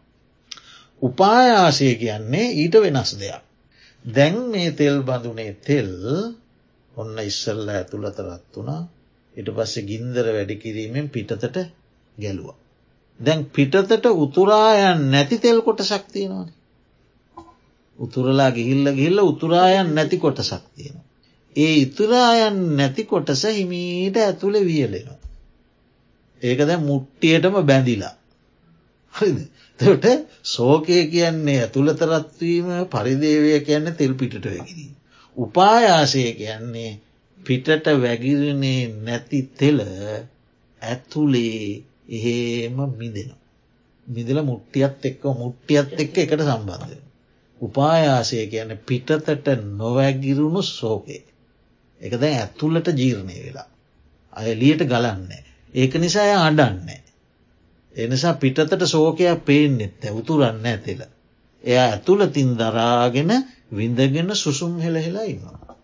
උපායාසය කියන්නේ ඊට වෙනස් දෙයක්. දැන් මේ තෙල් බඳුනේ තෙල් ඔන්න ඉස්සල්ල ඇතුළත රත් වුණා ඉට පස්සේ ගින්දර වැඩි කිරීමෙන් පිටතට ගැලුවා. දැන් පිටතට උතුරායන් නැති තෙල් කොට ශක්තියනවාන. උතුරලා ගිහිල්ල ගිහිල්ල උතුරායන් නැති කොට ශක්තියන. ඒ ඉතුරායන් නැති කොටස හිමීට ඇතුළ වියලෙනවා. ඒක දැ මුට්ටියටම බැඳිලා. හරිද තට සෝකය කියන්නේ ඇතුළතරත්වීම පරිදේවය කියන්න තෙල් පිටට වැකිරීම. උපායාසය කියන්නේ පිටට වැගිරනේ නැති තෙල ඇතුලේ එහෙම මිදෙනවා. මිදල මුට්ටියත් එක්ක මුට්ටියත් එක්ක එකට සම්බන්ධය. උපායාසය කියන පිටතට නොවැගිරුණු සෝකේ. එක දැ ඇතුල්ලට ජීර්ණය වෙලා. අය ලියට ගලන්නේ. ඒක නිසා අඩන්නේ. එනිසා පිටතට සෝකයක් පේනෙත් උතුරන්න ඇතිල. එයා ඇතුළතින් දරාගෙන විඳගෙන සුසුම් හෙළහෙලා ඉන්නවා.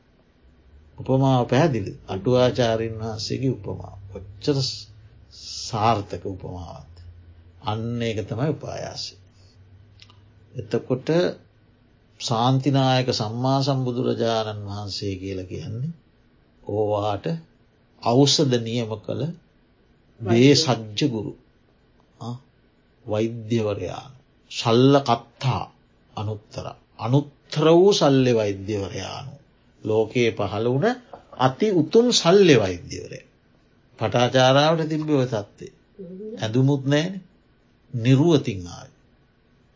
උපමාව පැහැදිලි අටුවාචාරීන් වහන්සේගේ උපමා ඔච්චර සාර්ථක උපමාවත්. අන්න ඒක තමයි උපායාසය. එතකොට සාන්තිනායක සම්මා සම්බුදුරජාණන් වහන්සේ කියල කියන්නේ ඕවාට අවසද නියම කළ බේ සජ්ජගුරු වෛද්‍යවරයාන ශල්ල කත්තා අනුත්තර. අනුත්තර වූ සල්ලෙ වෛද්‍යවරයානු ලෝකයේ පහළ වුණ අති උතුම් සල්ලෙ වෛද්‍යවරය. පටාචාරාවට තිබ්බව තත්වේ ඇඳුමුත් නෑන නිරුවතින් ආය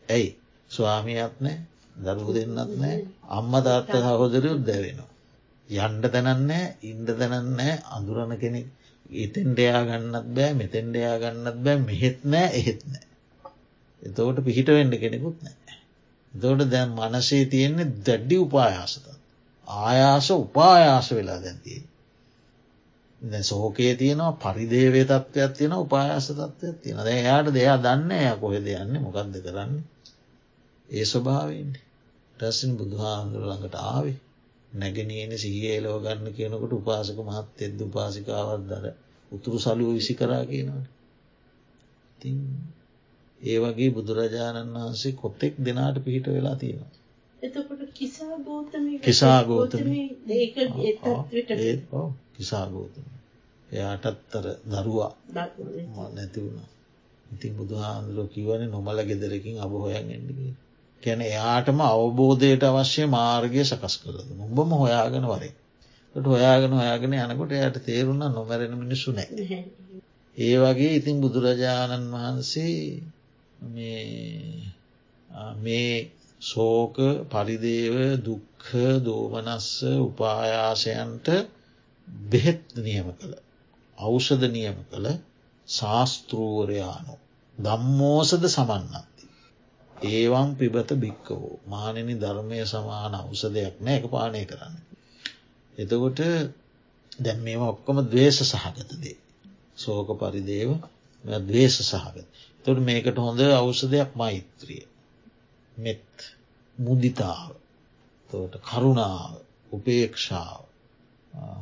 ඇයි? ස්වාමියත් නෑ දරුව දෙන්නත් නෑ අම්ම තාත්ත සහෝදරයුත් දැවෙනවා. යන්ඩ තැනන්නෑ ඉන්ඩ තැනන්නෑ අඳුරණ කෙනෙක් එතෙන්ඩයා ගන්නත් බෑ මෙතෙන්ඩයා ගන්නත් බෑ මෙහෙත් නෑ එහෙත් නෑ. එතවට පිහිට වෙන්ඩ කෙනෙකුත් නෑ. දොට දැන් මනසේ තියෙන්නේ දැඩ්ඩි උපායාසත. ආයාස උපායාස වෙලා දැන්තිය. දැ සෝකයේ තියෙනවා පරිදේවේ තත්ත්වයක් තියෙන උපායාස තත්වයක් තියෙන ද එයාට දෙයා දන්න එය කොහෙ දෙයන්නේ මොකක්ද කරන්න ඒ ස්වභාවන්නේ ටැසින් බුදුහාන්දුර ළඟට ආවේ. නැගෙනන සිහියලෝ ගන්න කියනකට උපාසක මහත් එද්ද උපාසිකාවත් දර උතුරු සලුව විසි කරා කියනවට ති ඒ වගේ බුදුරජාණන් වහන්සේ කොත්තෙක් දෙනාට පිහිට වෙලා තියෙනවා. කිසා ගෝතම කිසා ගෝතම. එයාටත්තර දරුවා නැති. වුණා. ඉතින් බුදුහාන්දුරෝ කිවන නොමල ගෙදරකින් අබ හොයන් එන්නගේ කැන එයාටම අවබෝධයට අවශ්‍ය මාර්ගය සකස් කරද උඹම හොයාගෙන වරේ ට හොයාගෙන හොයාගෙන යනකොට යට තේරුණ නොමැරෙන මිනිස්සු නෑ. ඒ වගේ ඉතින් බුදුරජාණන් වහන්සේ මේ සෝක පරිදේව දුක්හ දෝමනස්ස උපායාසයන්ට බෙහෙත් නියම කළ අවෂධ නියම කළ ශාස්තෘූවරයානු දම්මෝසද සමන්නත්ති. ඒවන් පිබත භික්කවෝ මානනි ධර්මය සමාන අවසදයක් නෑ එක පානය කරන්න. එතකොට දැන් මේම ඔක්කොම දවේශ සහගතදේ. සෝක පරිදේව දවේශ සහගත. තොට මේකට හොඳ අවසදයක් මෛත්‍රිය. මෙත් මුදිතාව තෝට කරුණාව උපේක්ෂාව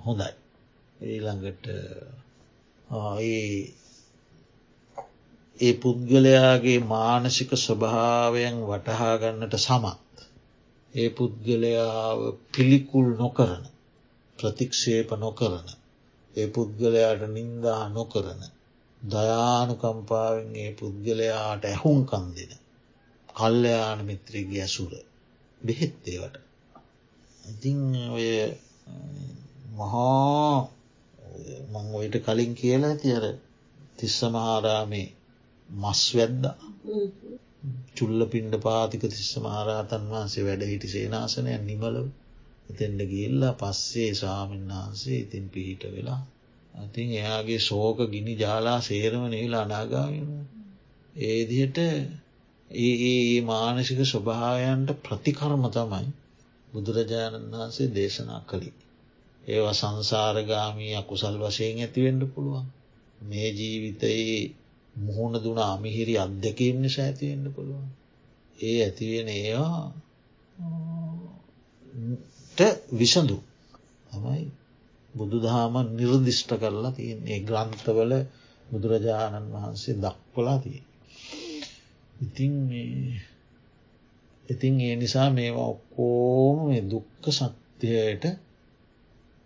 හොඳයි. ඊළඟට ඒ පුද්ගලයාගේ මානසික ස්වභාවයන් වටහාගන්නට සමත්. ඒ පුද්ගලයාව පිළිකුල් නොකරන ප්‍රතික්ෂේප නොකරන ඒ පුද්ගලයාට නින්දා නොකරන දයානුකම්පාවෙන් ඒ පුද්ගලයාට ඇහුම් කන්දින කල්්‍යයාන මිත්‍රගේ ඇසුර බෙහෙත්තේවට ඉතිං ඔය මහා මං ඔයිට කලින් කියලා ඇති අර තිස්ස මහාරාමේ මස් වැද්ද චුල්ල පින්ඩ පාතික තිස්ස මහරාතන් වහන්සේ වැඩ හිටි සේනාසනය නිමලව එතෙන්ට ගිල්ලා පස්සේ සාමීන් වහන්සේ ඉතින් පිහිට වෙලා අතින් එයාගේ සෝක ගිනි ජාලා සේරම නිවිලා අනාගාමීම ඒදියට ඒ මානසික ස්වභාවයන්ට ප්‍රතිකර්ම තමයි බුදුරජාණන් වහන්සේ දේශනා කළි. ඒවා සංසාරගාමී අකුසල් වශයෙන් ඇතිවෙන්ඩ පුළුවන්. මේ ජීවිතයේ මුහුණ දුන අමිහිරි අත්දැකීම් නිසා ඇතිවෙන්න පුළුවන්. ඒ ඇතිවෙන ඒවා විසඳු තමයි බුදු දහම නිර්දිෂ්ට කරලා තියෙන් ඒ ග්‍රන්ථවල බුදුරජාණන් වහන්සේ දක්වලා තිය. ඉතින් ඉතින් ඒ නිසා මේවා ඔක්කෝම දුක්ක සත්‍යයට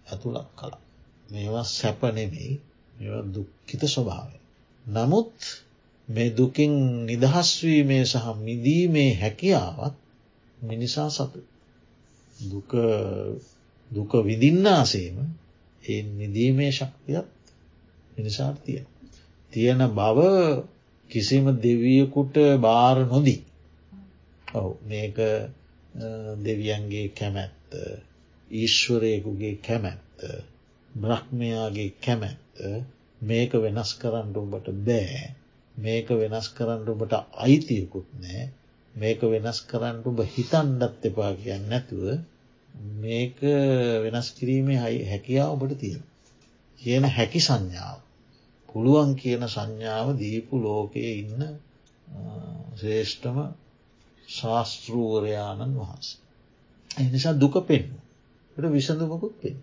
ඇතුළක් කලා. මේවා සැප නෙමෙයි දුක්කිත ස්වභාවය. නමුත් මේ දුකින් නිදහස්වීමේ සහ මිදීමේ හැකියාවත් මිනිසා සතු. දුක විදින්නාසේම ඒ නිදීමේ ශක්තියත් මිනිසාට තියෙන. තියෙන බව කිසිම දෙවියකුට බාර නොදී. ඔව මේක දෙවියන්ගේ කැමැත්ත ඊශ්වරයකුගේ කැමැත්ත බ්‍රහ්මයාගේ කැමැත්ත මේක වෙනස් කරන්න උඹට බෑ මේක වෙනස් කරන්න ඔබට අයිතියකුත් නෑ මේක වෙනස් කරන්න ඔබ හිතන්ඩත් එපා කියන්න නැතුව මේක වෙනස් කිරීමේ හයි හැකියාව ඔබට තියෙන. කියන හැකි සංඥාව. පුළුවන් කියන සංඥාව දීපු ලෝකයේ ඉන්න ශ්‍රේෂ්ඨම ශාස්තෘූවරයාණන් වහන්ස. එනිසා දුක පෙන්ු. ට විසඳුමකුත් පෙන්.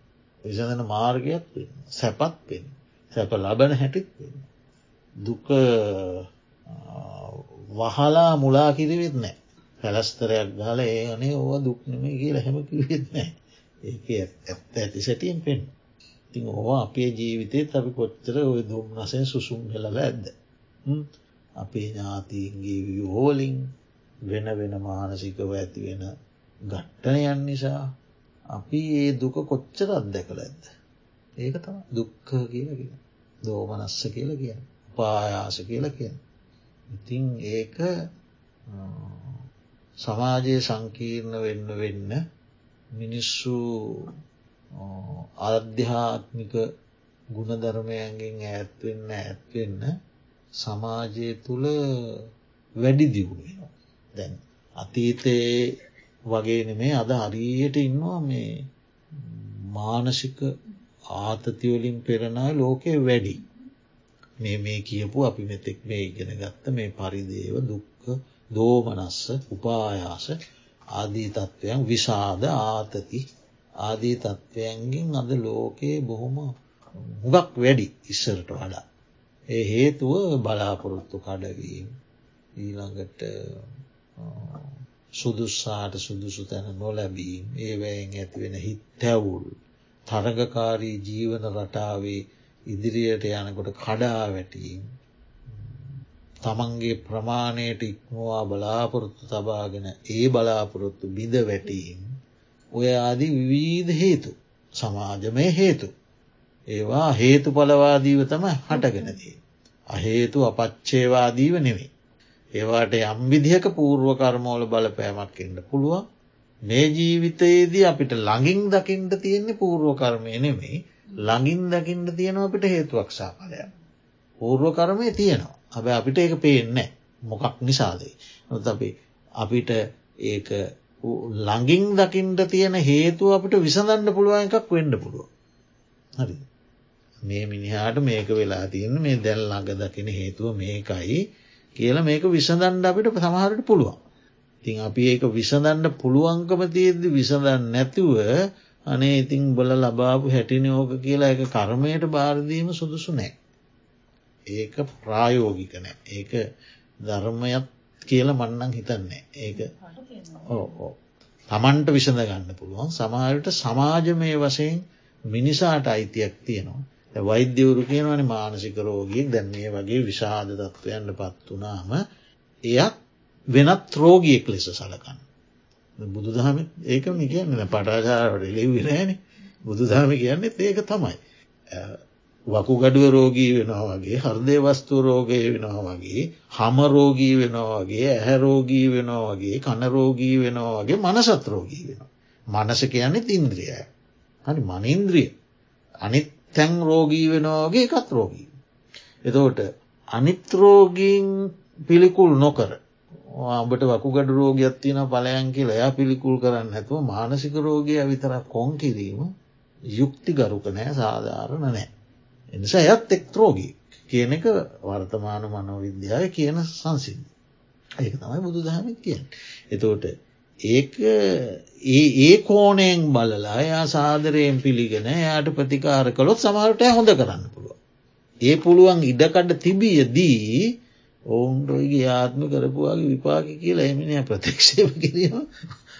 විසඳන මාර්ගයක් පෙන් සැපත් පෙන් සැප ලබන හැටිත් පෙන්. දුක වහලා මුලා කිරිවෙත් නෑ. පැලස්තරයක් ගාල ඒ අනේ ඕවා දුක්නම කියලා හැම කිවෙත් නෑ. ඒක ඇත්ත ඇති සැටියෙන් පෙන්. ඉතින් ඕවා අපේ ජීවිතේ අපි කොච්චර ඔය දුම් නසෙන් සුසුම් හෙලල ඇද්ද. අපේ ඥාතීන්ගේ වියෝලින් වෙන වෙන මානසිකව ඇති වෙන ගට්ටනයන් නිසා අපි ඒ දුක කොච්චර අත්දැකළ ඇද. ඒක තම දුක්ක කියලා කිය දෝමනස්ස කියල කිය පායාස කියලා කියෙන්. ඉතින් ඒක සමාජයේ සංකීර්ණ වෙන්න වෙන්න මිනිස්සු අධ්‍යාත්මික ගුණධර්මයන්ගෙන් ඇත්වෙන්න ඇත්වෙන්න සමාජය තුළ වැඩි දියුණෙනවා. දැන් අතීතයේ වගේ නෙමේ අද හරියට ඉන්නවා මේ මානසික ආතතිවලින් පෙරණයි ලෝකය වැඩි. මේ මේ කියපු අපි මෙතෙක් මේ ඉගෙන ගත්ත මේ පරිදේව දුක්ක දෝමනස්ස උපායාස ආදී තත්ත්වයන් විසාද ආතති ආදී තත්ත්වයන්ගෙන් අද ලෝකයේ බොහොම හුගක් වැඩි ඉස්සරට වඩා. ඒ හේතුව බලාපොරොත්තු කඩවීම ඊළඟට සුදුස්සාට සුදුසු තැන නොලැබීම් ඒවැයෙන් ඇතිවෙන හිත් තැවුල් තරගකාරී ජීවන රටාවේ ඉදිරියට යනකොට කඩා වැටීම් තමන්ගේ ප්‍රමාණයට ඉක්මවා බලාපොරොත්තු තබාගෙන ඒ බලාපොරොත්තු බිඳ වැටීම් ඔය ආදි විවිධ හේතු සමාජමය හේතු ඒවා හේතු පලවාදීව තම හටගෙනදී. අහේතු අපච්චේවාදීව නෙවෙයි. ඒවාට යම් විදිහක පූර්ව කර්මෝල බලපෑමක් එන්න පුළුවන් මේ ජීවිතයේදී අපිට ළඟින් දකිින්ට තියෙන්නේ පූර්ව කර්මය නෙමෙයි ළඟින් දකිින්ට තියෙනවා අපිට හේතුවක් සාපලය. පූර්ව කර්මය තියෙනවා හැබැ අපිට ඒක පේන්නේ මොකක් නිසාදේ නොත අපි අපිට ඒක ළඟින් දකිින්ට තියෙන හේතු අපිට විසඳන්න පුළුවන් එකක් වෙන්න පුළුව. හරි. මේ මිනිහාට මේක වෙලා තියන්න මේ දැල් ළඟ දකින හේතුව මේකයි කියල මේක විසඳන්ඩ අපිට සමහරට පුළුවන්. තින් අපි ඒක විසඳන්න පුළුවන්කම තියෙද්දි විසඳන්න නැතුව අනේ ඉතිං බොල ලබාපු හැටිනයෝක කියලා එක කර්මයට බාරදීම සුදුසු නෑ. ඒක ප්‍රායෝගික නෑ. ඒක ධර්මයත් කියල මන්නන් හිතන්නේ ඒක ඕ තමන්ට විසඳ ගන්න පුළුවන්. සමහරට සමාජමය වශයෙන් මිනිසාට අයිතියක් තියෙනවා. වෛද්‍යවරු කියනවන මානසික රෝගියෙන් දැන් මේ වගේ විශාද තත්ත්වයන්ට පත් වනාම එයත් වෙනත් රෝගියෙක් ලෙස සලකන්න බුදු දහම ඒක කියන්න පටාචාරට එලිවිරෑන බුදු දහම කියන්නෙත් ඒක තමයි වකුගඩුව රෝගී වෙනවා වගේ හර්දය වස්තු රෝගය වෙනවා වගේ හම රෝගී වෙනවා වගේ ඇහැ රෝගී වෙනවා වගේ කනරෝගී වෙනවා වගේ මනසත් රෝගී වෙනවා. මනස කියන්නේ ඉන්ද්‍රියය. හරි මනින්ද්‍රිය අනිත් තැන් රෝගී වෙනවාගේ එකත් රෝගී. එතෝට අනිත්‍රෝගීන් පිළිකුල් නොකර ආඹට වකුගඩ රෝගයක් තියෙන පලයන් කියල එයා පිළිකුල් කරන්න ඇතුව මානසික රෝගය විතරක් කොන් කිරීම යුක්ති ගරුක නෑ සාධාරණ නෑ. එනිසා ඇත් එක්ත්‍රෝගී කියන එක වර්තමාන මනෝවිද්‍යාව කියන සංසිද්ධ. ඒක තමයි බුදු දහම කියෙන්. එතෝට ඒක ඒ කෝනයෙන් බලලා එයා සාදරයෙන් පිළිගෙන යායට ප්‍රතිකාර කළොත් සමහරට හොඳ කරන්න පුළුව. ඒ පුළුවන් ඉඩකඩ තිබිය දී ඔවුන්ටොයිගේ ආත්ම කරපුවාගේ විපාකි කියලා එමිනි ප්‍රතික්ෂේප කිරීම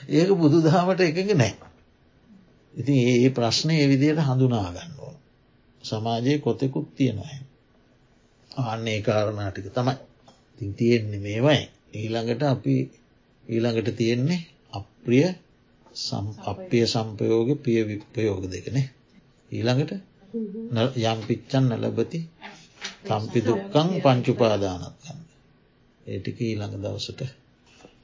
ඒක බුදු දහමට එකක නෑ. ඉතින් ඒ ප්‍රශ්නය එවිදියට හඳුනාගන්න ඕන. සමාජයේ කොතෙකුත් තියෙනවහැ. අන්නේ කාරණාටික තමයි තින් තියෙන්නේ මේවයි ඊළඟට අපි ඊළඟට තියෙන්නේ අප්‍රිය අප්‍රිය සම්පයෝග පිය විප්පයෝග දෙකනේ ඊළඟට යම් පිච්චන් නලබති තම්පි දුක්කං පංචුපාදානත්කන්න ඒටික ඊළඟ දවසට